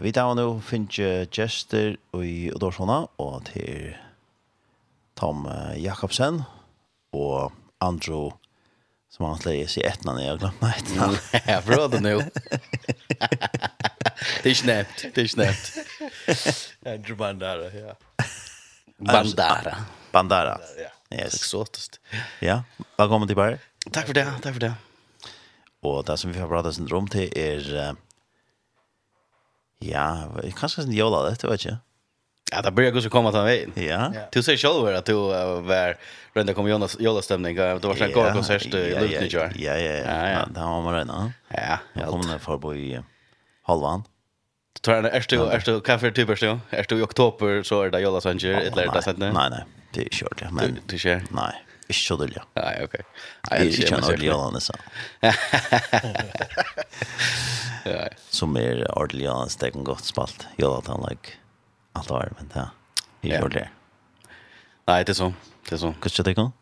Vi tar nå finnes gjester i Odorsona, og til Tom Jakobsen og Andrew som han släger i ett jeg jag glömde ett namn. Ja, bra det nu. Det är snabbt, det är snabbt. Andrew Bandara, ja. Bandara. Bandara. Ja. Yes. Exotiskt. Ja, välkommen tillbaka. Tack för det, tack för det. Og det som vi har pratat syndrom er, är Ja, kanskje en jola det, det vet ikke. Ja, det börjar gå så komma att vägen. vet. Ja. Du säger själv att du var runt kom Jonas Jola stämning. Det var sen går konsert i Lund Ja, ja, ja. Ja, Det har man redan. Ja, jag kommer för på i halvan. Du är du är du kaffe typ är du? Är du i oktober så är det Jola eller det lärda sent. Nej, nej. Det är kört ja, men du ser. Nej. Ikke så dølja. Nei, ok. Jeg kjenner ordentlig Jola, nesten ja. Som är ordentligt ja, stegen gott spalt. Jag at han like allt var men ja. Vi det. Nej, det är så. Det är så. Kanske det kan.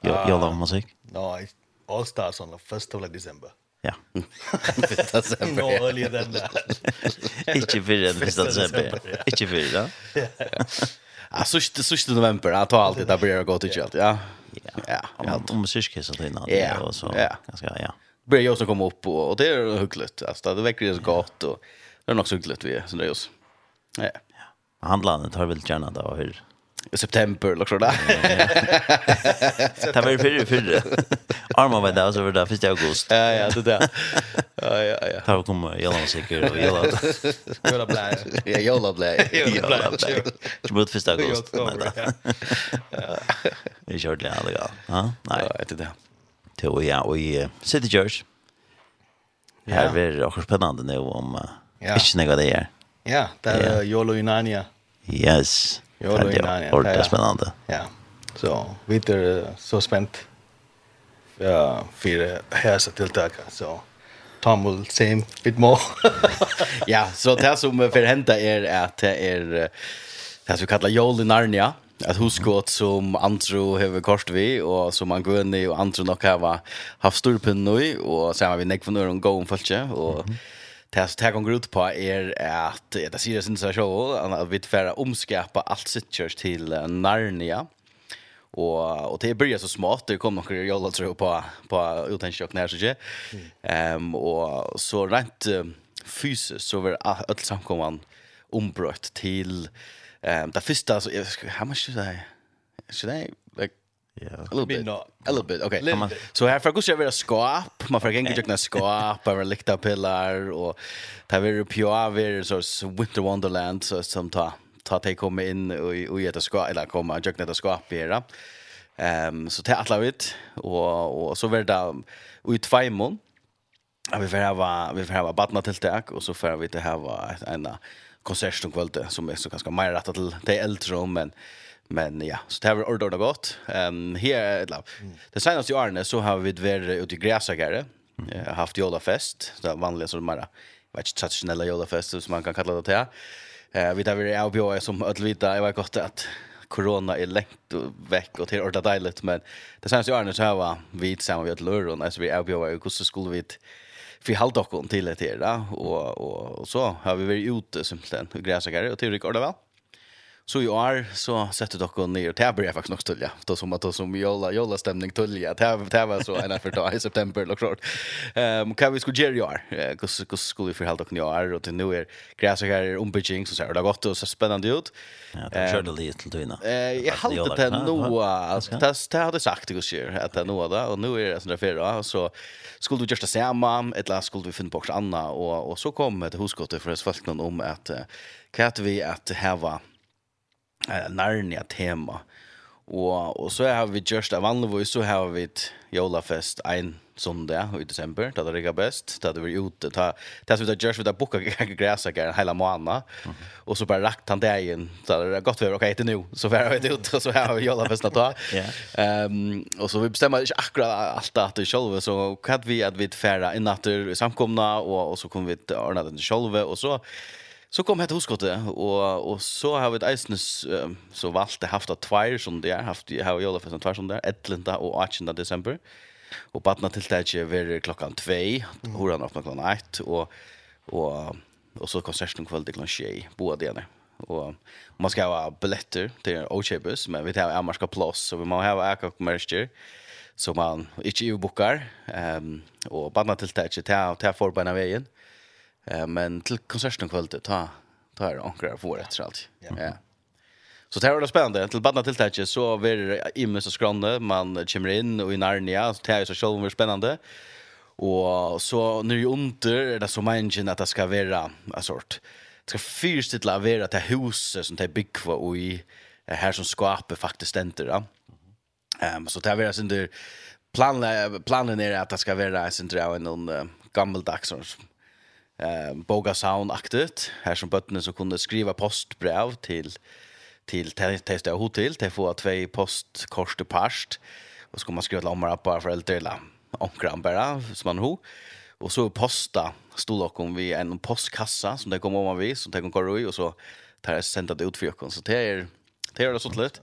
Jag jag lovar No, Nej, All Stars on the 1st of December. Ja. No earlier than that. Ikke fyrre enn 1. desember. Ikke fyrre, da. Ja, sørste, sørste november, jeg tar alltid, da blir det godt ikke ja. ja. Ja, om sørskes og tøyna. Ja, ja. Ganske, ja börjar jag så komma upp och, och det är hyggligt. Alltså det väcker ju så gott och det är nog så hyggligt vi är så det är just. Ja. ja. Handlandet har väl gärna då hur i september eller så där. Det var ju för förr. Arma var där så var det första augusti. Ja ja, det där. Ja ja ja. Tar kom jag långt säker och jag låt. Blä. Ja, jola blä. Jola blä. Det var första augusti. Ja. Jag körde aldrig. Ja, nej, Ja, det där til å ja, og i City Church. Her ja. blir det også spennende nå om ja. ikke noe det er. Ja, det er ja. Jolo i Narnia. Yes. Jolo i Narnia. Det er ordentlig spennende. Ja. Så vi er så spent ja, for hese tiltaket, så Tom will say bit more. ja, så det som för hända är att det är det som vi kallar Jol i Narnia ett huskott som Andro har kort vi och som man går ner och Andro nog har haft stor pinn nu och sen har vi Nick för Neuron gå om fallet och Test här går ut på är att det ser ut som show att vi får omskapa allt sitt church till Narnia. Och och det börjar så smart det kommer några jolla tror på på utanskök när så tjej. Ehm och så rent fysiskt så var allt samkomman ombrott till Ehm det första så how much should I should I like Yeah. A little bit. A little bit. Okay. Little man, bit. Så här får jag vara skap. Man får gänga jag skap över likta pillar och ta vi på över så Winter Wonderland så som ta ta ta komma in och och äta skap eller komma jag knäta skap era. Ehm så ta alla vet och och så vart det ut fem mån. Vi får ha vi får ha badna till och så får vi det här var en konsert och kvällte som är så ganska mer rätt till det äldre om men men ja så det har vi ordat gott. Ehm här eller det senaste åren så har vi varit ute i gräsagare mm. haft jolafest så vanliga så mera vet inte traditionella jolafest som man kan kalla det till. Eh vi där vi är på som ödlvita jag vet gott att corona är längt veck och till ordat dejligt men det senaste åren så har vi tillsammans vi ett lördag alltså vi är på hur skulle vi vi halt dock till det här och och så har vi varit ute simpelthen och gräsagare och till Rickard väl. Så i år så sätter dock hon ner och det börjar faktiskt nog stulja. Då som att som jolla jolla stämning tulja. Det här det var så en för dag i september och klart. Ehm kan vi skulle göra i år. Kus kus skulle vi förhålla dock i år och till nu är gräs och här så ser det gott och så spännande ut. Ja, det körde lite till vinna. Eh jag hade det nu alltså det hade sagt det skulle att det nu då och nu är det sådär för så skulle du just samma eller skulle vi finna på något annat och och så kom det huskottet för oss folk någon om att kan vi att häva Narnia-tema. Og, og så har vi just av vanligvis så har vi et jolafest en sondag i desember, da det rikker best, da det blir ute, da det som vi har just vi har boket græsaker en hele måned, og så bare rakt han det igjen, så det er godt vi har okay, etter nå, så får vi ut, og så har vi jolafest da. yeah. um, og så vi bestemmer ikke akkurat alt det til selv, så kan vi at vi færre innatter samkomna, og, og så kommer vi til å ordne det til selv, og så Så kom hette huskottet, og, og så har vi et eisnes, um, så valgte haft av tvær som det er, haft, har vi alle fest tvær som det er, 11. og 18. desember. Og badna til det ikke var klokkan 2, mm. han åpna klokkan 1, og, og, og så konserten kveld til klokkan 6, det och Og man skal ha billetter til O'Chebus, men vi tar amerska plås, så vi må ha akkurat merster så man ikke i bokar, um, og badna til det ikke, ta, ta forbeina veien. Mm Eh men till konserten kväll ta ta är ankra för rätt så allt. Ja. Så det här var spännande. Till badna tilltäcket så var det imme så skrande. Man kommer in och i Narnia. Så det här är så själv var spännande. Och så når i under är det så mange att det ska vara en sort. Det ska fyrstidla vara til huset som det är byggva och i här som skaper faktiskt inte. Ja. Um, så det er är sin planen, planen er att det ska vara sin där en gammaldags eh Boga Sound aktet här som bötterna så kunde skriva postbrev till till testa hotell till få två postkort till past och så kan man skriva till om appar för äldre eller omkran bara som man ho. Och så posta stod och om vi en postkassa som det kom om man vi som tänker går i och så tar jag sända det ut för jag så det är det är det så lätt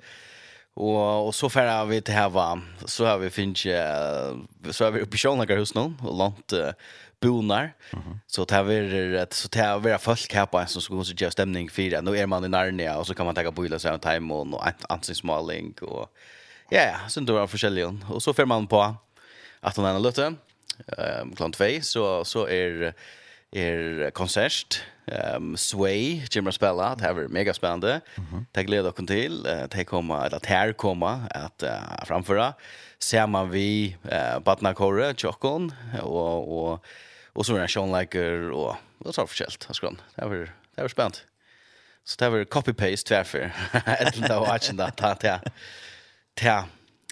Och och så färra vi till här va så har vi finns så har vi uppe i Sjönlager hus någon och långt bonar. Mm -hmm. Så tar vi ett så tar vi folk här på en som skulle ge stämning för det. Nu är man i Narnia och så kan man ta på så en time och ansiktsmåling och ja, ja, sen då det olika Och så får man på att hon är lutte. Ehm klant 2 så så är er konsert um, Sway Jimmer spela det har är mega spännande mm -hmm. det gläder oss till det kommer eller det komma att uh, framföra ser man vi uh, Batna Kåre Chokon och, och Och så är det Sean Sean och det var förskällt. Jag skrann. Det var, det var spänt. Så det var copy-paste tvärför. Ett och watchen där ta Det här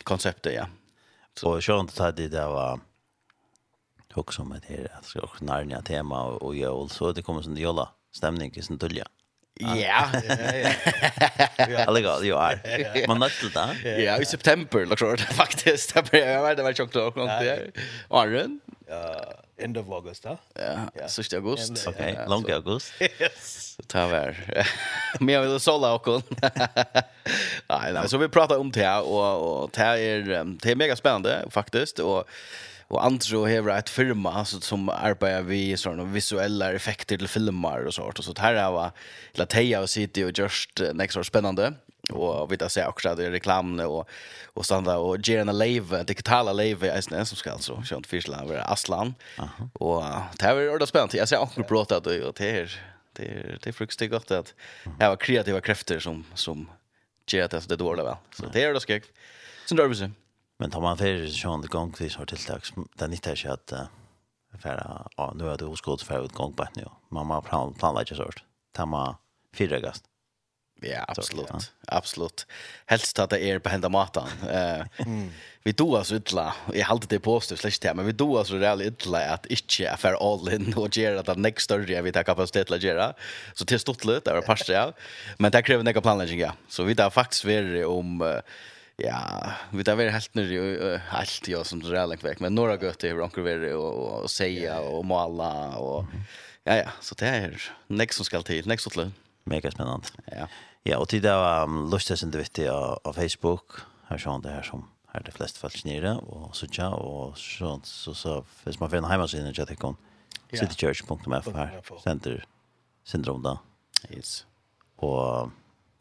konceptet, ja. Så inte hade det där var också med det här. Det var Narnia tema och jag så det kommer som det jolla stämning i sin tulja. Ja. Alla går ju är. Man natt då. Ja, i september, liksom faktiskt. Det var det var tjockt och något där. Arren. Ja. End of August, da? Ja, ja. august. End, ok, långt august. yes. Ta vær. Men jag vill sålla och kon. nej, nej, så vi pratar om det och och det är det är mega spännande faktiskt och och Andro har ett firma alltså, som arbetar vi såna visuella effekter till filmer och sånt och så här var Latea och City och just next år spännande och vi tar se också det reklamne och och standa och ge live digitala live är snä som ska alltså skönt fyrsla över Aslan. Och det här är det spännande jag ser också prata att det är det är det är fruktigt gott att jag har kreativa krafter som som ger att det är dåligt väl så det är det ska. sen då vi men tar man för sån gång tills har tilltag den inte är att för ja nu är det oskott för utgång på nu mamma plan planlägger sort ta man fyra gast. Ja, absolut. Ja. Absolut. Helst att det är på hända matan. Eh mm. vi då alltså illa. Jag har alltid det påstått slash det, men vi då alltså det är illa att inte är för all in och göra det next story vi tar kapacitet att göra. Så till stort lut där passar jag. Men det kräver några planläggning ja. Så vi där faktiskt är om ja, vi där är helt nere helt jag som det är långt men några götter hur onkel är och och säga och måla och ja ja, så det är nästa som ska till, nästa lut mega spännande. Ja. Ja, och det var um, lustigt sen det vet jag av Facebook. Här sån det här som här de flesta falls nere och så tja och så så så finns man för en hemsida jag tycker om citychurch.mf här. Center syndrom då. Yes. Och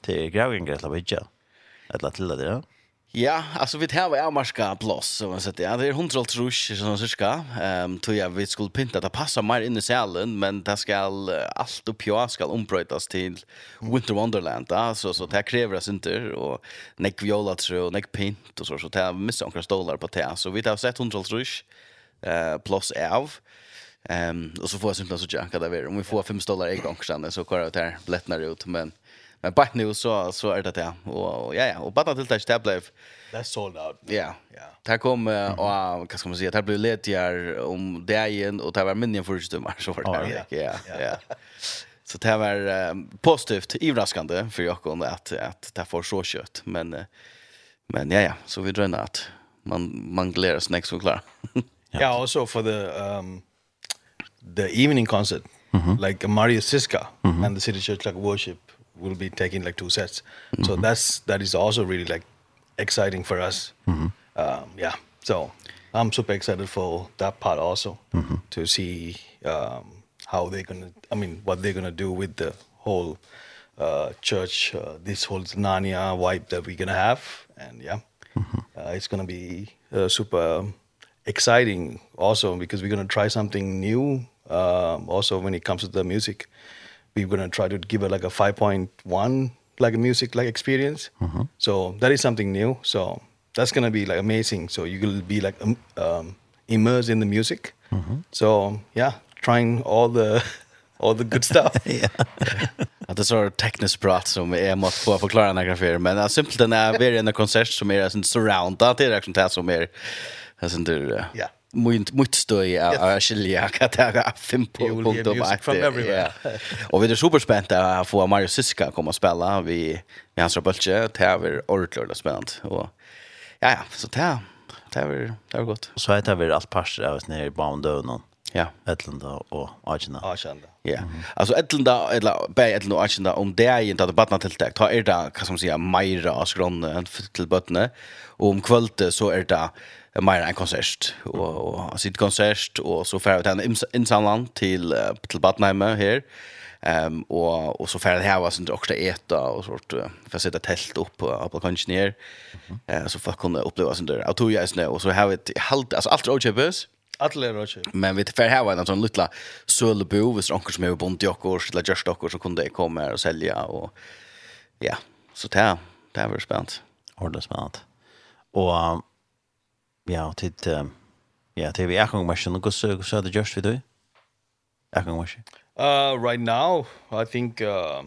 det är grejen grejen att lägga. Att till det där. Ja, alltså vi tar var marska plats så man sätter. Ja, det är 100 trusch som cirka. Ehm tror jag vi skulle pynta, det passar mer in i salen, men det ska allt upp jag ska ombrötas till Winter Wonderland alltså så det kräver oss inte och neck viola tror och neck pint och så så det missar några stolar på det. Så vi tar sett 100 trusch eh plus av. Ehm och så får jag simpelt så jacka där om vi får fem stolar i gång sen så kör det här lättnar ut men Men bara nu så så är det det. Och ja ja, och bara till det där blev. Det sold out. Ja. Ja. Där kom och vad ska man säga, det blev lite om det igen och det var minnen för stummar så var det. Ja. Ja. Så det var positivt, överraskande för jag kunde att att det får så kött, men men ja ja, så vi drömmer att man man glädjer sig nästa klar. Ja, also for the um the evening concert mm -hmm. like Mario Siska mm -hmm. and the City Church like worship will be taking like two sets. Mm -hmm. So that's that is also really like exciting for us. Mm -hmm. Um yeah. So I'm super excited for that part also mm -hmm. to see um how they're going to I mean what they're going to do with the whole uh church uh, this whole Narnia vibe that we're going to have and yeah. Mm -hmm. uh, it's going to be uh, super exciting also because we're going to try something new um also when it comes to the music. Mm were going to try to give it like a 5.1 like a music like experience. Mm -hmm. So that is something new. So that's going to be like amazing. So you will be like um, um immersed in the music. Mm -hmm. So yeah, trying all the all the good stuff. yeah. Att det är så tekniskt prat som är måste få förklara några för men alltså simpelt den är vi är en konsert som är en surround det är det som är alltså inte ja mynt motstøy av skilja hva det er fem på punkt og bare. Og vi er superspent att å få Mario Siska komme og spille vi, vi hans rabølse, det er ordentlig spänt Og ja, ja, så det er det är det er. Så heter vi alt parser av oss nere i Baundøvnen. Ja. Etlanda og Arjuna. Arjuna. Ja. Alltså Etlanda eller Bay Etlanda och Arjuna om det är inte att barna tilltag. Ta är det vad som säga Maira och Skronne till bötne. Och om kvällte så är det mer en konsert och och sitt konsert och så färd han insamlan till till Badnheime här. Ehm um, och och så färd här var sånt också äta och sort för sätta tält upp på på kanske ner. Eh så folk kunde uppleva sånt där. Jag tror jag snö och så har vi halt alltså allt roadchippers. Alla roadchip. Men vi för här var en sån lilla sölbo, visst onkel som är bont i och eller just och så kunde komma här och sälja och ja, så där. Det var spänt. Hårda spänt. Och ja, tid, ja, tid vi er gang marsjen, og hvordan er det just vi du? Er gang marsjen? Uh, right now, I think uh,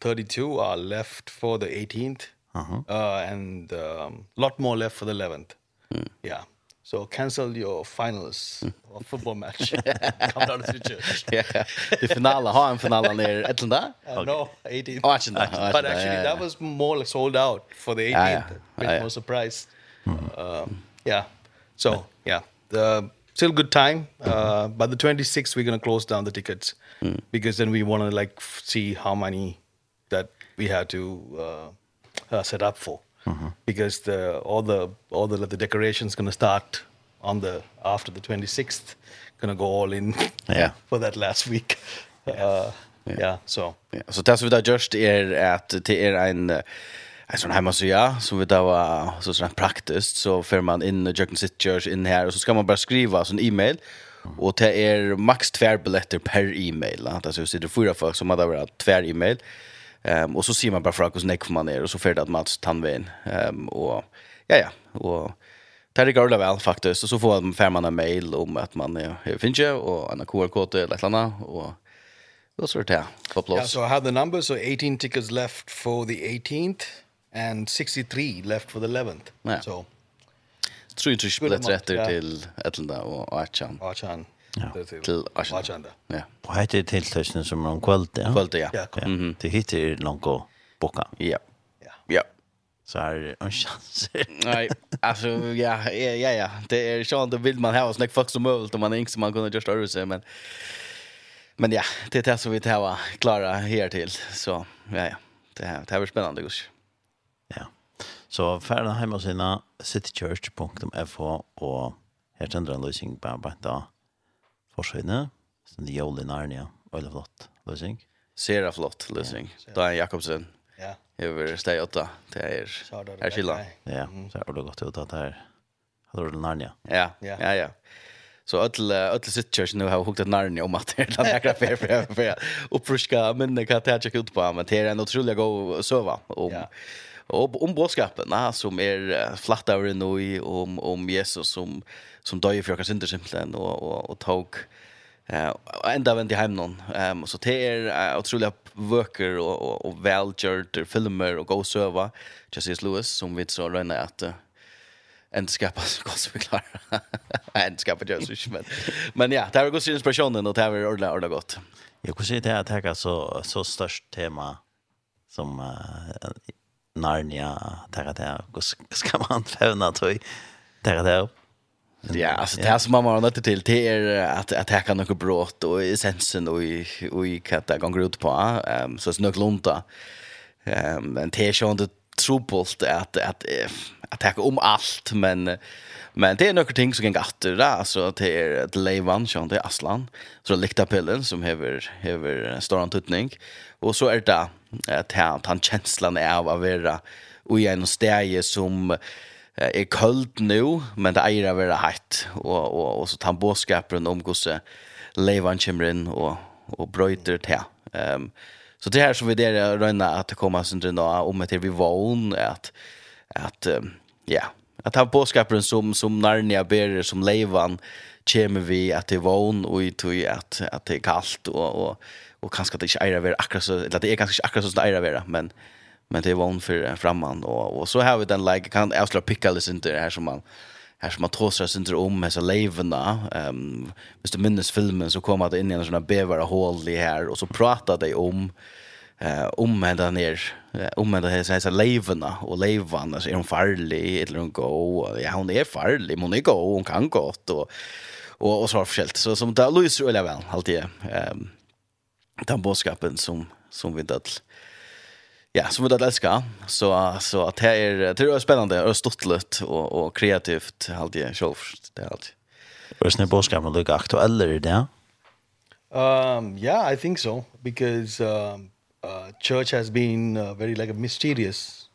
32 are left for the 18th, uh -huh. uh, and a um, lot more left for the 11th. Mm. Yeah. So cancel your finals of football match. Come down to the church. yeah. The finale, har en finale ner etlen där. Uh, no, 18th. Oh, But actually, yeah, yeah. that was more like sold out for the 18th. Yeah, yeah. Bit yeah. more surprised. Mm. Um, Yeah. So, yeah. The still good time. Uh by the 26th we're going to close down the tickets mm. because then we want to like see how many that we have to uh, uh set up for. Mm -hmm. Because the all the all the the decorations going to start on the after the 26th going to go all in yeah. for that last week. Uh yeah, yeah so. Yeah. So that's what I just er at det er en uh, en sån hemmasida som vi då var så sån praktiskt så för man in i Jöken City Church in här och så ska man bara skriva sån e-mail och det är max två biljetter per e-mail. Alltså så det fyra folk som hade varit två e-mail. Ehm och så ser man bara för hur snäck man är och så för det att Mats Tanven ehm och ja ja och Det går det väl faktiskt och så får man fem en mail om att man är ja, finns ju och en QR-kod eller ett annat och då så det på plats. Ja, yeah, so I have the number so 18 tickets left for the 18th and 63 left for the 11th. Ja. So tror ju skulle rätt till Atlanta och Achan. Achan. Ja. Till Achan. Ja. Och hade till testen som om kvällte. Ja. Kvällte ja. Mhm. Det heter långt och bocka. Ja. Ja. Ja. Så är en chans. Nej, alltså ja, ja, ja, Det är så att vill man ha oss när folk som möjligt om man inte som man kunde just röra sig men men ja, det är det som vi tar klara här till så ja ja. Det här det här blir spännande gush. Så färden hemma sina citychurch.fh och här tänder en lösning på bara då. Försvinna. Sen det jorden i Narnia. Eller flott lösning. Sera flott lösning. Ja, då är Jakobsen. Ja. Över steg 8. Det är är skilla. Ja, så har det gått ut att här. Har du Narnia? Ja. Ja, ja. Så öll öll sitt church nu har hukt ett Narnia om att det är några fel för för uppfriska men det kan ta ut på men det är en otroligt god sova om. Ja och om budskapen nah, som är er flatt över nu om om Jesus som som dör för oss inte simpelthen och och och tog eh ända vänt hem någon. Ehm um, så det är uh, otroliga worker och och, och välgjort filmer och go server Jesus Lewis som vi så rönna att uh, skapa så gott som vi klarar. ändskapa skapa Jesus, men. men ja, det var god inspirationen och det var ordla ordla gott. Jag kunde säga det att det är så så störst tema som uh, Narnia, där där. Hur ska man fävna tog? Där där. Ja, alltså det här som man har nött till det är att att här kan något brått och essensen och i och i katta gånger ut på. Ehm så snöglunta. Ehm en t-shirt tropult att att att ta om allt men men det är några ting som kan gatta där alltså det är ett levan som det är Aslan så det likta pillen som hever hever stor antutning och så är det att han han känslan är av att vara och i en stäje som är kallt nu men det är att vara hett och och och så han boskapen om gosse levan kommer och och bröter till ehm um, Så det här som vi där rönna att det kommer sen då om att vi vån att att ja att ha påskapen som som Narnia ber som levan kommer vi att det vån och i tog att att det är kallt och och och kanske det inte är vara akkurat så eller det är kanske akkurat så det är vara men men det är vån för framman och och så har vi den like kan jag slå picka lite inte det här som man här som man tåsar sig inte om med så levena. Um, hvis du minns filmen så kom det in i en sån här bevara hål i här och så pratade de om eh om med den ner om med det här så levna och levan alltså är hon farlig eller hon go ja hon är farlig hon är gå hon kan gott och och och så har förskällt så som där Louise eller väl alltid ehm um, den boskapen som som vi dött Ja, som vi det älskar. Så, så att det är, det är spännande och stortligt och, och kreativt. Allt det själv. Det är allt. Vad är det påskapen lika aktuella i det? Um, yeah, I think so. Because um, uh, church has been uh, very like a mysterious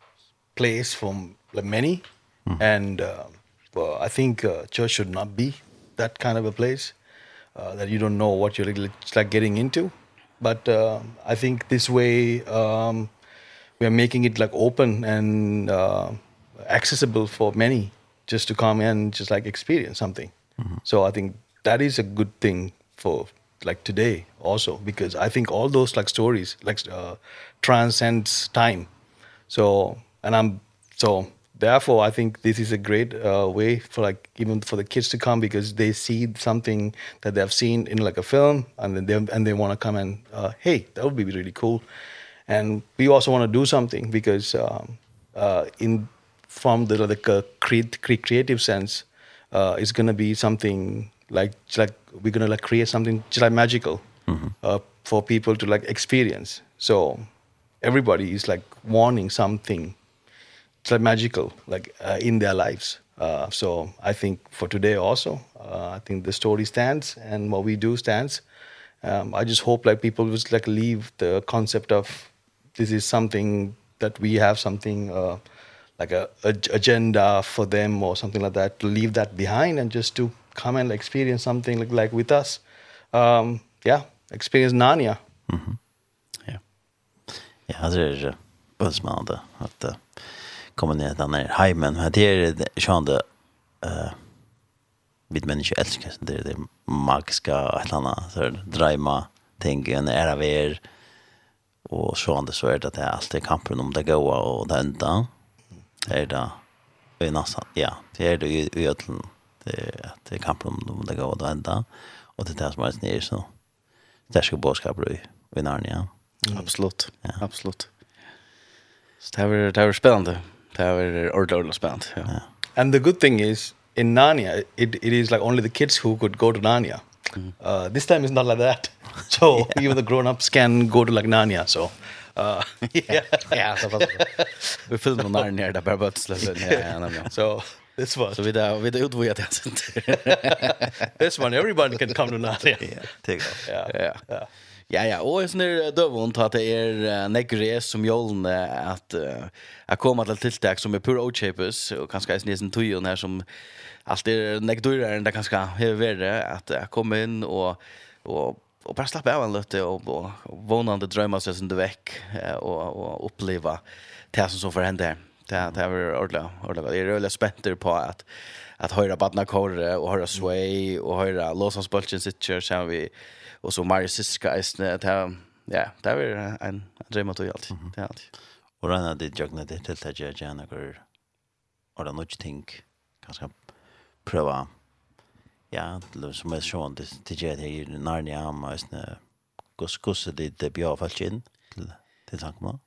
place for like, many. Mm. And uh, well, I think uh, church should not be that kind of a place. Uh, that you don't know what you're like, like getting into. But uh, I think this way... Um, we are making it like open and uh accessible for many just to come and just like experience something. Mm -hmm. so i think that is a good thing for like today also because i think all those like stories like uh transcends time. So and i'm so therefore i think this is a great uh, way for like even for the kids to come because they see something that they have seen in like a film and then they and they want to come and uh hey that would be really cool and we also want to do something because um, uh, in from the like a create, creative sense uh, it's going to be something like like we're going to like create something just like magical mm -hmm. uh, for people to like experience. So everybody is like wanting something it's like magical like uh, in their lives. Uh so i think for today also uh, i think the story stands and what we do stands. Um i just hope like people just like leave the concept of this is something that we have something uh like a, a agenda for them or something like that to leave that behind and just to come and experience something like like with us. Um yeah experience Narnia. Mhm mm ja ja det är ju smarta att uh, komma ner där ner hemmen men det är sjönde eh vi människor älskar det det magiska eller han så drömma tänker en era ver og så andre så er det at det er alltid kampen om det gode og det enda. Det er det i nesten, ja, det er det i ødelen. Det er, det er kampen om det gode og det enda. Og det er det som er nere så. Det er ikke i, i Narnia. Mm. Absolutt, ja. absolutt. Så det er, det er spennende. Det er ordentlig, ordentlig spennende, ja. ja. And the good thing is, in Narnia, it, it is like only the kids who could go to Narnia. Uh, this time is not like that. So yeah. even the grown-ups can go to like Narnia. So Uh, yeah. ja, så fast. Vi filmar när ner där bara bara. Ja, ja, ja. So this one. Så vi där vi där utvojar det sen. This one everyone can come to Narnia. Yeah, take off. Yeah. Yeah. yeah. Ja, ja, og jeg snur døvund at det er uh, er som jålen at jeg kommer til tiltak som er pur åkjøpes, og kanskje jeg snir tøyen her som alt er negdurer enn det kanskje er verre, at jeg kommer inn og, og och bara slappa av en lite och och vånande drömmar seg som du väck och och uppleva det som så får hende her. Det det är ordentlig, ordentlig. Jeg er veldig spent på att att höra Badna Korre och höra Sway och höra Los Angeles Bulls sitter vi och så Mario Siska är att här ja, det är en dröm att göra allt. Det är allt. Och den det jag när det till att jag gärna går och då något ting kanske prova ja, som är sån det det jag det när ni har mest kus kus det det blir fallin till till tanken.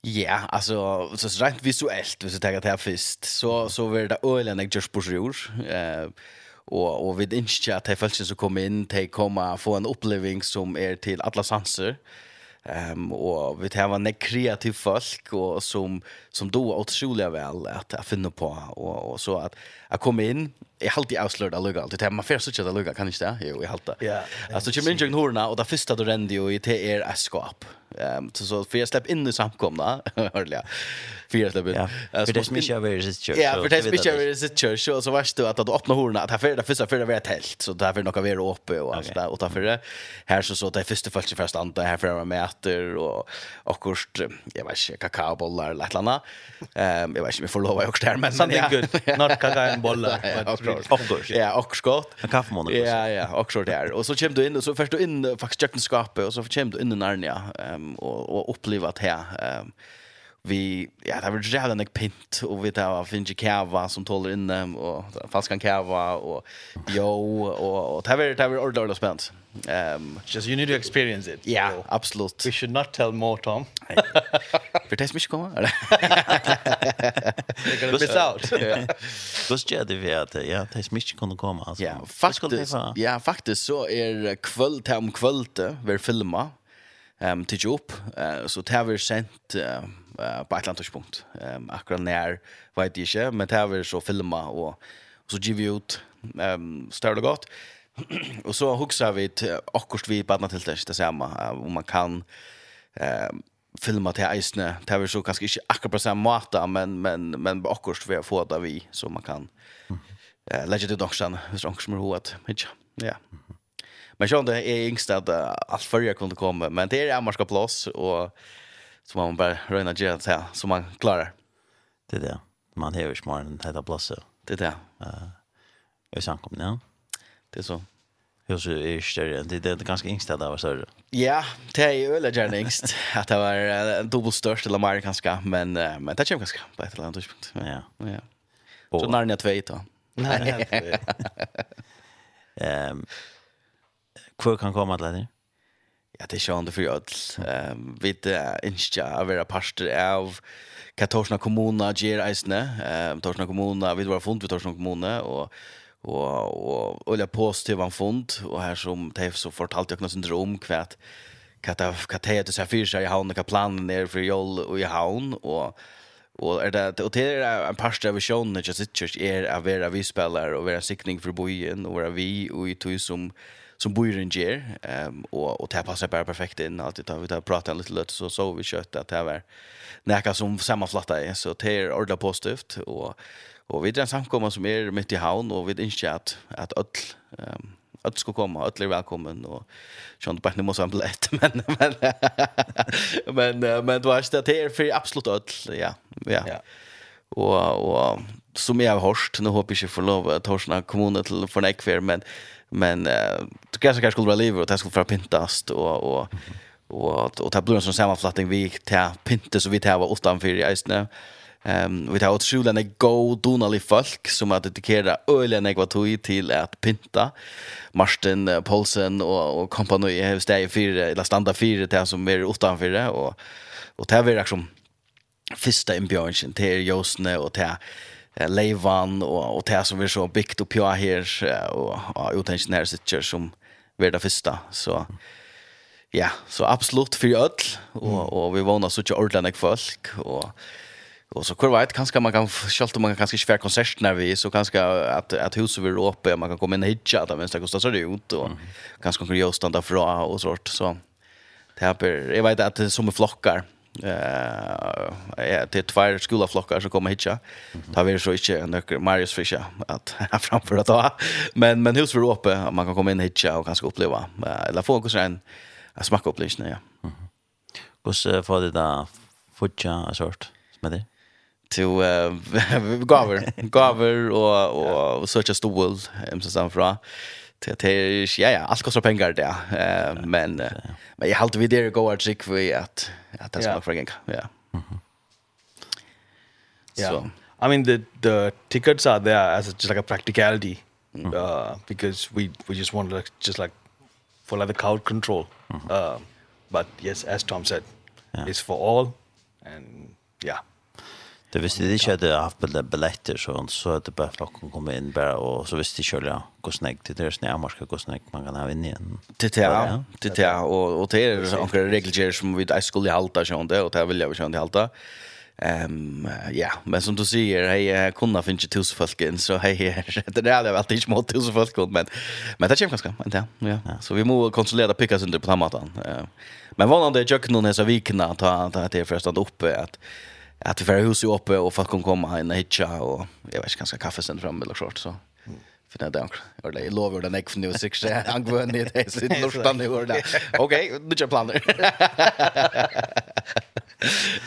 Ja, alltså så rent visuellt, hvis du tar det här först, så, så var det öligen jag görs på. Eh, och och vi inte att det fälls så kommer in ta komma få en upplevelse som är er till alla sanser. Ehm um, och vi tar var kreativ folk och som som då otroligt väl att att finna på och och så att att komma in är alltid avslöjad att lugga alltid det man först så att lugga kan inte det jo i halta. Ja. Alltså kommer in jag horna och det första då rände ju i TR skap. Ehm så för jag släpp in i samkomna hörliga. För jag släpp in. Ja, för det smisha över i sitt church. Ja, för det smisha över i sitt church och så vart det att öppna horna att här för det första för det var ett tält så där för några vi är uppe och allt där och därför det här så så det första fallet första anta här för några meter och och kost jag vet inte kakaobollar eller något annat. Ehm jag vet inte vi får lova också där men something good. Not kakaobollar. Of course. Ja, och skott. En kaffemånad. Ja, ja, och så där. Och så kommer du in och så först du in faktiskt jacknskapet och så kommer du in i Narnia. Ehm um, och, och uppleva att här um, vi ja det var jävla nek pint och vi tar finns kava som tåler inne och fast kan kava och jo och och det var det var ordentligt spänt. Um just you need to experience it. Ja, yeah, so. absolut. We should not tell more Tom. För det smisch komma. They're gonna miss out. Just ja det vet ja, det smisch kunde komma alltså. Ja, faktiskt. Ja, faktiskt så är kväll till om kväll vi filma ehm till jobb, uh, så tar vi sent eh, på et eller ehm akkurat när vet jeg ikke, men tar vi så filma och og så ger vi ut ehm større det gott och så huxar vi till akkurat vi på till det samme, uh, om man kan ehm filma till eisne. Det är så kanske inte akkurat på samma måte, men, men, men akkurat vi har fått det vi, så man kan mm. uh, lägga till docksan, hvis det är som är hovet. Ja. Mm. Men sånt det är yngst att allt förr kunde komma, men det är Amarska plats och så man bara röna gärna så här så man klarar. Det är det. Man har ju smart den här platsen. Det är det. Eh. Uh, jag sank om det. Det är så. Hur så är större. Det är det ganska yngst där var större. Ja, det är ju eller gärna yngst att det var en dubbel störst eller mer kanske, men men det känns ganska på ett eller annat tidspunkt. Ja. Ja. Så när ni då. Nej. Ehm Hvor kan komme til det? Ja, det er sjående for jødel. Um, vi er ikke å være parster av hva Torsna kommune gjør eisene. Um, Torsna kommune, vi var funnet ved Torsna kommune, og og og olja positiv han fund og her som teif så fortalte jeg noe syndrom kvært hva det hva det er det så fyr seg i havn hva planen er for jol og i havn og og er det og det er en parster av sjøen ikke sitt er å være vi spelar og være sikning for bojen og være vi og i tog som som Boyren ger ehm och och det passar bara perfekt in att vi tar vi tar prata lite lätt så så vi kött att det var näka som sammanflatta är så det är ordla positivt och och vi drar samkomma som är mitt i havn och vi inte att att öll ehm um, att ska komma att är välkommen och sånt bara ni måste ha men men men men du har det här för absolut öll ja ja, ja. och och som jag har hört nu hoppas jag får lov att Torsna kommun till för men men Gassakar skulle vara liv och det skulle vara pintast och, och, och, och det blir en sån sammanflattning vi tar pintas så vi tar var utanför i Eisne. Ehm um, vi tar otroligt en go donally folk som har dedikerat ölen ekvatoi till att pynta. Martin Paulsen och och kompani har steg fyra eller standa fyra där som är utanför det och och det är liksom första inbjudan till Josne och till Leivan och och det som vi så byggt upp jag här och utan ingenjör sitter som vara första så ja, så absolut för öll och och vi vånar så tjocka ordentligt folk och Och så kurva ett kanske man kan skälta man kan kanske svär konsert när vi så kanske att att huset vill öppet man kan komma in och hitcha där men det kostar så det ut och mm. kanske kan göra stanna fra och sånt så det här jag vet att det är som flockar eh ja, det tvär skola flockar som kommer hitja. Ta vi så ikkje nokre Marius Fischer att framför att ta. Men men hus för uppe man kan komma in hitja och kanske uppleva eller få kanske en smak upplevelse ja. Kus för det där futja sort som det. Till gaver, gaver och och söka stol hem så samfra det är ja ja allt kostar pengar det eh men men jag håller vi det går att sig för att att det ska för gänga ja. So i mean the the tickets are there as a, just like a practicality mm. uh because we we just want to like, just like for like the crowd control. Mm -hmm. uh, but yes as tom said yeah. it's for all and yeah. Det visste de ikke at jeg har billetter, så, så er det bare folk kan kommer inn bare, og så visste de selv ja, hvordan jeg, til deres sånn jeg marsker, hvordan jeg man kan ha inn igjen. Det er det, det er det, og, og det er noen regler som vi ikke skulle halte sånn det, og det vil jeg jo sånn det halte. Ehm ja, men som du säger, hej kunna finns ju tusen folk in så hej det är det alltid inte mot tusen folk men men det känns ganska inte ja. Så vi måste konsolidera pickas under på den Eh Men vad det jag kunde så vecka ta ta det först att uppe att att det var huset uppe och folk kan komma in och hitcha och jag vet inte ganska kaffe sen fram eller short så. För det där eller det lovar den jag nu sex angående går ner det så nu stann det. Där okej nu kör planer.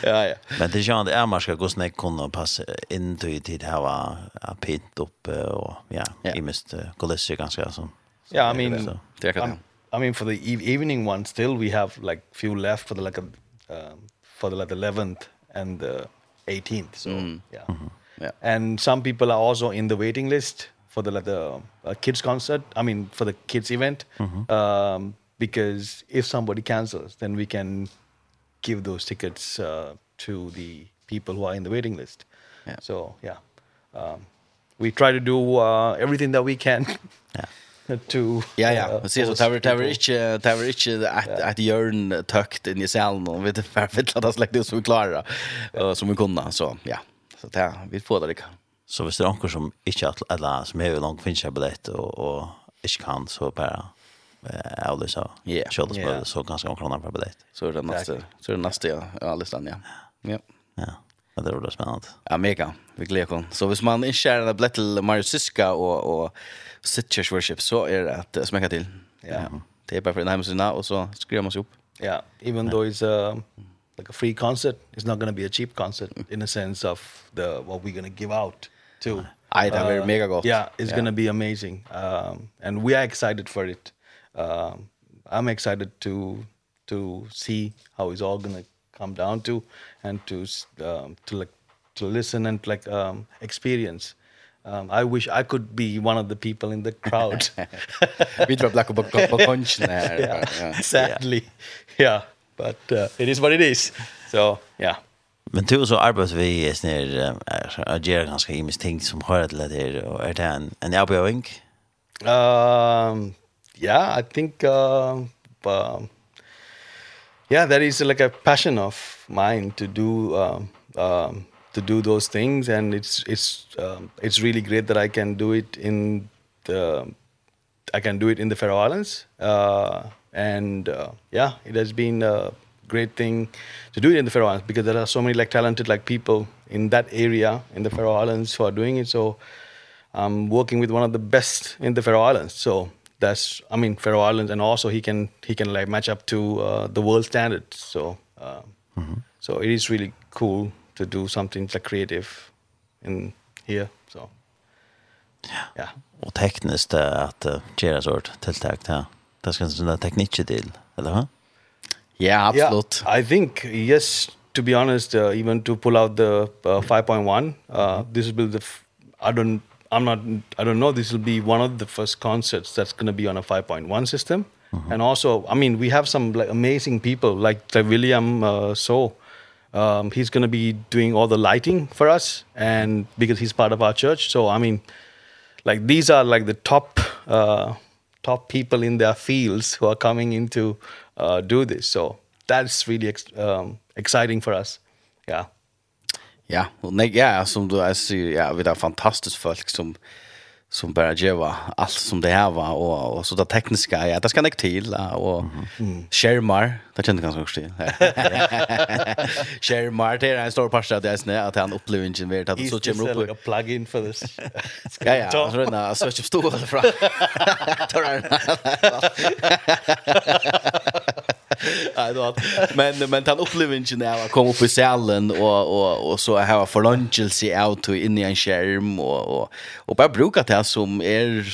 Ja ja. Men det känns är man ska gå snäck kunna passa in till tid här var pint upp och ja i måste gå ganska så. Ja i mean det kan I mean for the evening one still we have like few left for the like a um, for the like the 11th and the 18th. So, mm. yeah. Mm -hmm. yeah. And some people are also in the waiting list for the the uh, kids concert. I mean, for the kids event. Mm -hmm. Um because if somebody cancels, then we can give those tickets uh to the people who are in the waiting list. Yeah. So, yeah. Um we try to do uh everything that we can. yeah. to. Ja ja, men se så tar vi tar vi inte tar vi inte att att görn tukt in i salen och vet för vet att det släckte så vi klarar och som vi kunde så ja. Så där vi får det lika. Så hvis det er noen som ikke at, eller som er langt finnes jeg billett og, og ikke kan, så bare eh, avlyse ja kjøles på det, så ganske noen kroner per billett. Så är det nästa så är det nästa ja, alltså ja. Ja. Ja. Ja, det var det spennende. Ja, mega. Vi gleder oss. Så hvis man ikke er en billett til Mario Siska og, og sit church worship så är det att uh, smäcka till. Ja. Yeah. Det är bara för den hemsidan och så skriver man sig upp. Ja, yeah. even though it's a like a free concert, it's not going to be a cheap concert in a sense of the what we're going to give out to. I that very mega gott. Yeah, it's yeah. going to be amazing. Um and we are excited for it. Um I'm excited to to see how it's all going to come down to and to um to like to listen and like um experience. Mm Um I wish I could be one of the people in the crowd. Vi drop black book på punch there. Yeah. Sadly. Yeah, but uh, it is what it is. So, yeah. Men du så arbetar vi snär att göra ganska imis ting som hör till det och är det en en erbjudning? Um yeah, I think uh um yeah, that is like a passion of mine to do um um to do those things and it's it's um, it's really great that I can do it in the I can do it in the Faroe Islands. Uh and uh, yeah it has been a great thing to do it in the Faroe Islands because there are so many like talented like people in that area in the Faroe Islands who are doing it. So I'm working with one of the best in the Faroe Islands. So that's I mean Faroe Islands and also he can he can like match up to uh, the world standards. So uh, mm -hmm. so it is really cool to do something like creative in here so. Ja. Ja. Och tekniskt att göra sort tilltag där det ska såna tekniker till eller va ja absolut i think yes to be honest uh, even to pull out the uh, 5.1 uh this will be the I don't I'm not I don't know this will be one of the first concerts that's going to be on a 5.1 system. Mm -hmm. and also I mean we have some like amazing people like like William uh, So Um, he's going to be doing all the lighting for us and because he's part of our church. So, I mean, like these are like the top uh, top people in their fields who are coming in to uh, do this. So that's really ex um, exciting for us. Yeah. Ja, och nej, ja, som du säger, ja, vi har fantastiskt folk som som bara geva allt som det här var och och så det tekniska ja det ska näck till och skärmar det kände ganska också till. Skärmar det är en stor pasta det är snä att han upplever ingen vet att så kommer upp och plug in för this ja ja så den där så jag förstår det från tar Nej då. Men men han upplevde inte när jag kom upp i salen och och och så här för lunchelse out to in i en skärm och och och bara bruka det som är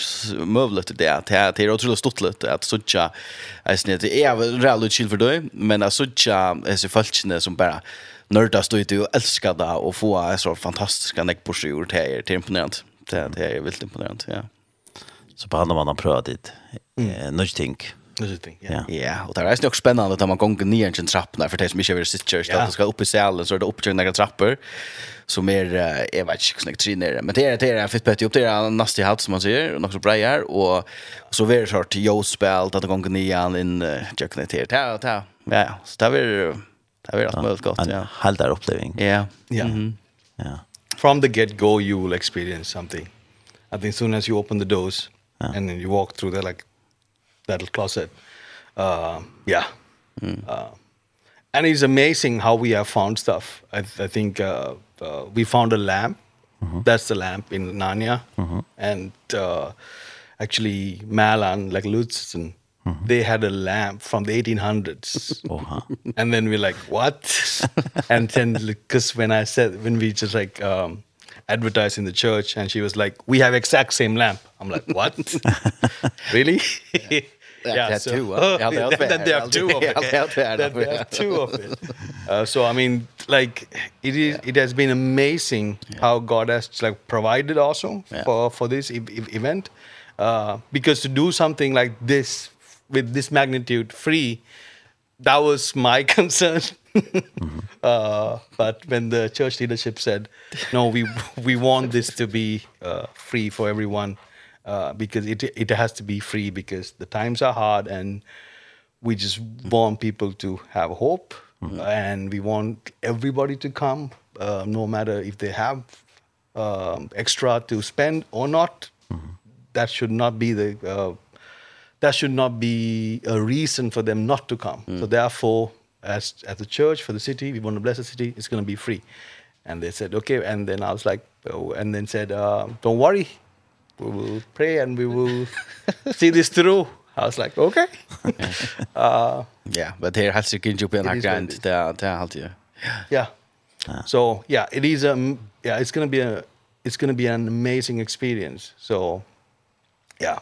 möjligt det att det är otroligt stort att såcha är snitt det är väl rätt chill för dig men att såcha är så falskne som bara nörda stå ute och älskar det och få så fantastiska neckposture det är er till imponerande. Det det är väldigt imponerande, ja. Så på andra man har prövat dit. Mm. Eh, Nudge think. Ja. ja, och det är ju också spännande att man går ner i en trappa för det som inte vill sitta just att ska upp i salen så är det upptryck några trappor som är jag vet inte snägt tre ner men det är det är fett bättre upp det är nasty hat som man säger och också bra är och så är det så att jag att går ner in jag kan inte ta ta ja så där vill det vill rätt möjligt gott ja helt där upplevelse ja. Ja. Ja. From the get go you will experience something. I think soon as you open the doors and then you walk through there like metal closet. Uh, yeah. Mm. Uh, and it's amazing how we have found stuff. I, I think uh, uh, we found a lamp. Mm -hmm. That's the lamp in Narnia. Mm -hmm. And uh, actually, Malan, like Lutzen, Mm -hmm. They had a lamp from the 1800s. oh, huh. And then we're like, what? and then, because when I said, when we just like um, advertised in the church, and she was like, we have exact same lamp. I'm like, what? really? Yeah, that's so, two. Uh, yeah, then there are two of it. Yeah, two of it. Uh, so I mean, like it is. Yeah. It has been amazing yeah. how God has like provided also yeah. for for this e event, uh, because to do something like this with this magnitude free, that was my concern. mm -hmm. uh, but when the church leadership said, "No, we we want this to be uh, free for everyone." uh, because it it has to be free because the times are hard and we just want people to have hope mm -hmm. and we want everybody to come uh, no matter if they have um, extra to spend or not mm -hmm. that should not be the uh, that should not be a reason for them not to come mm. so therefore as as a church for the city we want to bless the city it's going to be free and they said okay and then I was like oh, and then said uh, don't worry we will pray and we will see this through. I was like, okay. uh, yeah, but here has to get up in a grand there there halt you. Yeah. So, yeah, it is um yeah, it's going to be a it's going to be an amazing experience. So, yeah.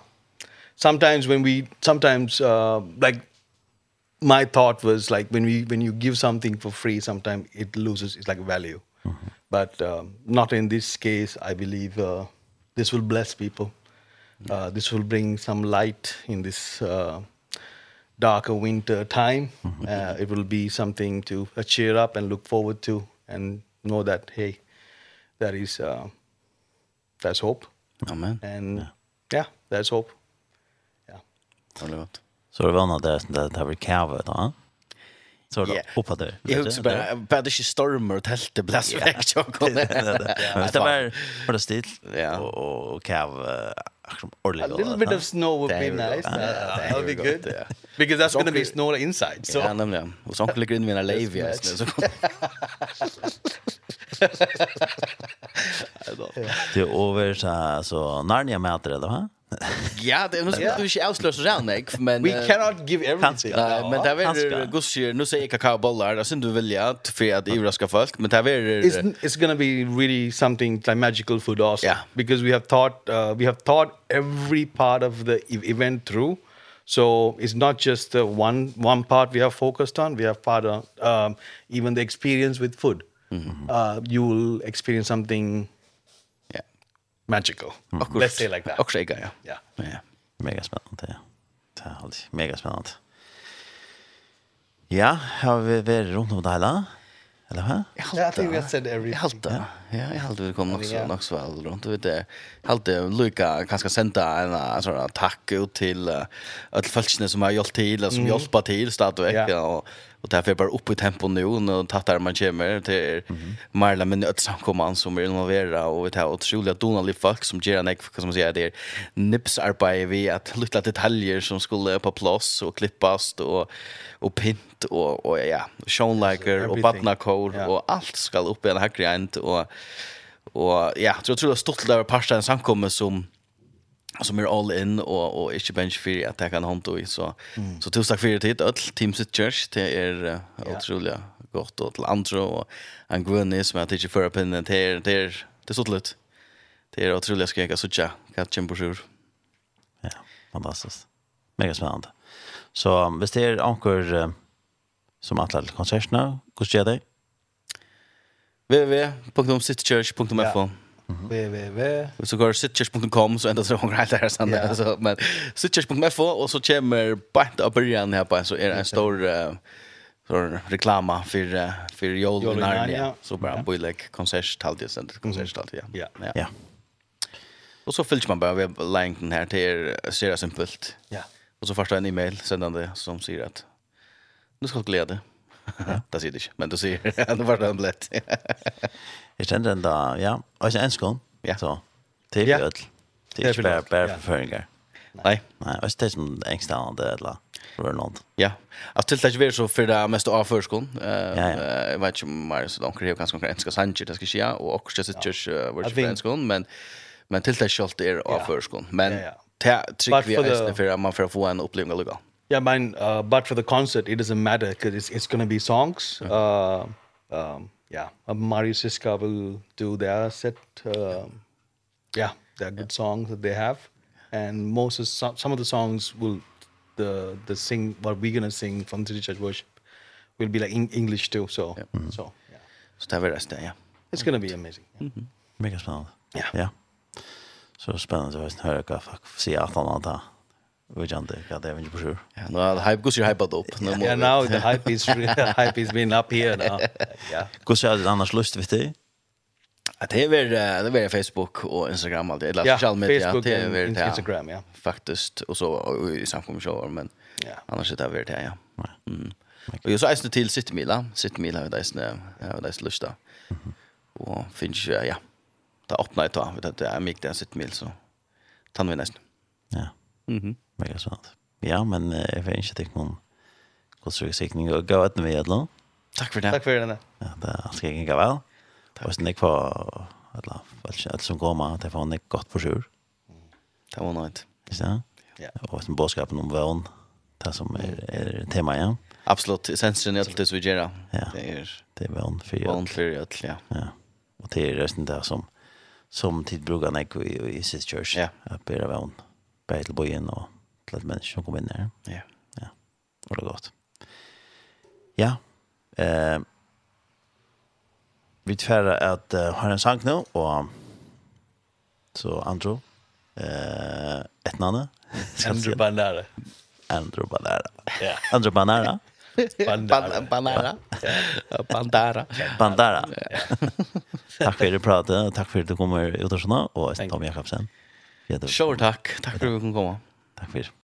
Sometimes when we sometimes uh like my thought was like when we when you give something for free sometimes it loses its like value. Mm -hmm. But um not in this case I believe uh this will bless people. Uh, this will bring some light in this uh, darker winter time. Uh, it will be something to uh, cheer up and look forward to and know that, hey, that is, uh, there's hope. Amen. And yeah, yeah there's hope. Yeah. Det var gott. Så det var något där, det här var kava då så då hoppa där. Jag husar bara bara det stormar och tälte blast väck så kom. Det Det var för det stil och och kav actually orly. A little bit of snow would be nice. That would be good. Because that's going to be snow inside. So Ja, nämligen. Och så ligger in mina live ja nu så. Det är över så Narnia mäter det va? Ja, det er noe som du ikke avslører så rann, jeg. men We cannot give everything. Nej, men där är Gussi, nu säger kakao bollar, där synd du vilja för att överraska folk, men där är It's going to be really something like magical food also yeah. because we have thought uh, we have thought every part of the event through. So it's not just the one one part we have focused on, we have part of um even the experience with food. Mm -hmm. Uh you will experience something magical. Mm. Akkurat. Let's say like that. Akkurat ja. Ja. ja. Mega spennende, ja. Det er alltid mega spennende. Ja, har vi vært rundt om det hele? Eller hva? Jeg halte det. Jeg halte det. Ja, jag hade väl kommit också nog så väl runt vet det. Hade Luca kanske sända en sån tack ut till alla folkene som har hjälpt till och som hjälpa till stadväck och och därför bara upp i tempo nu och tattar man kommer till Marla men att samkomman som är involverade och vi tar otroliga donaliga folk som ger en ek vad man det där nipsarbete vi att lilla detaljer som skulle på plats och klippas och och pint och och ja, Sean Liker och Batna Cole och allt ska upp i en hackriant och Och ja, så jag tror jag stolt där pasta en samkomme som som är all in och och inte bench för att ta kan hand och så mm. så tusen tack för det till all team sit church det är uh, otroligt gott och till andra och en grön som att tycker för upp in det är det är det så lätt det är otroligt ska jag så tjocka catchen på sjur ja fantastiskt mega spännande så hvis det är anker som atlet konserterna hur ska det? www.citychurch.fo www. Så går sitchers.com så ända så hon helt där sen yeah. så men sitchers.fo och så kommer bant upp början här på så är det en stor uh, så reklama för för Joel Narnia så bara på like konsert halt sen konsert talde ja. Ja. Ja. Och så fylls man bara med länken här till ser det simpelt. Ja. Och så första en e-mail sändande som säger att nu ska glädje. det sier det ikke, men du sier det var det en blett. Jeg kjenner den da, ja, og ikke en ja. så til ja. ødel. Det er ikke bare, bare ja. forføringer. Nei. Nei, og ikke det som engstene eller för noe? Ja. Att till det är så för det mest av förskon. Eh jag vet inte mer så de kräver ganska konkret ska sanche det ska ske och också så just vart förskon men men till det är det av förskon. Men ja, ja. ta trick vi är för att man får få en upplevelse lugga. Yeah, mine. Uh, but for the concert, it doesn't matter because it's it's going to be songs. Uh, um, yeah, uh, Mario Siska will do their set. Um, yeah, they're good songs that they have, and most of some, some of the songs will the the sing what we're gonna sing from the church worship will be like in English too. So yeah. mm -hmm. so yeah. So that will rest there. Yeah, it's gonna be amazing. Yeah. Mm -hmm. Mega spannende. Yeah. Yeah. Så spennende å høre hva folk sier at han har Vi vet inte vad det er ikke på sjur. Ja, nu har hype, gosse hype up. Ja, now the hype is hype is been up here now. Ja. Gosse är det annars lust vet du? Att det är det är Facebook och Instagram allt eller social media Facebook det är det Instagram ja. Faktiskt och så i samkommer men. Annars är det väl det ja. Mm. Och jag så är det till Sittmila, Sittmila där är det där är lust där. Och finns ja. Det öppnar ett tag, vet du, det är mycket där Sittmil så tar vi nästa. Ja. Mhm. Mega sant. Ja, men eh, jag vet inte tycker någon konstruktionssäkning og gå etter ni eller? då. Tack för det. Tack för det. Ja, det ska jag gå vel. Tack. Hvis sen får, eller alt som går med det får han ikke godt gott försök. Det var något. Ja. Ja. Och sen boskapen om värn. Det som er, er tema ja. Absolut essensen är alltid så vi gör. Ja. Det är det är värn för värn för öll ja. Ja. og det er resten där som som tid brukar när i i sitt church. Ja. Att bära värn. Bättre bojen och til at mennesker som kom inn her. Ja. Ja. Och det gott. Ja. Eh vi tvära att uh, har en sank nu och så Andrew eh ett namn Andrew Bandara. Andrew Banara. Ja. Andrew Banara. Bandara. Bandara. Bandara. Bandara. Tack för det pratet. Tack för at du kommer ut och sånn, og Tom Jakobsen. Sure, tack. Tack för att du kom. Tack för det.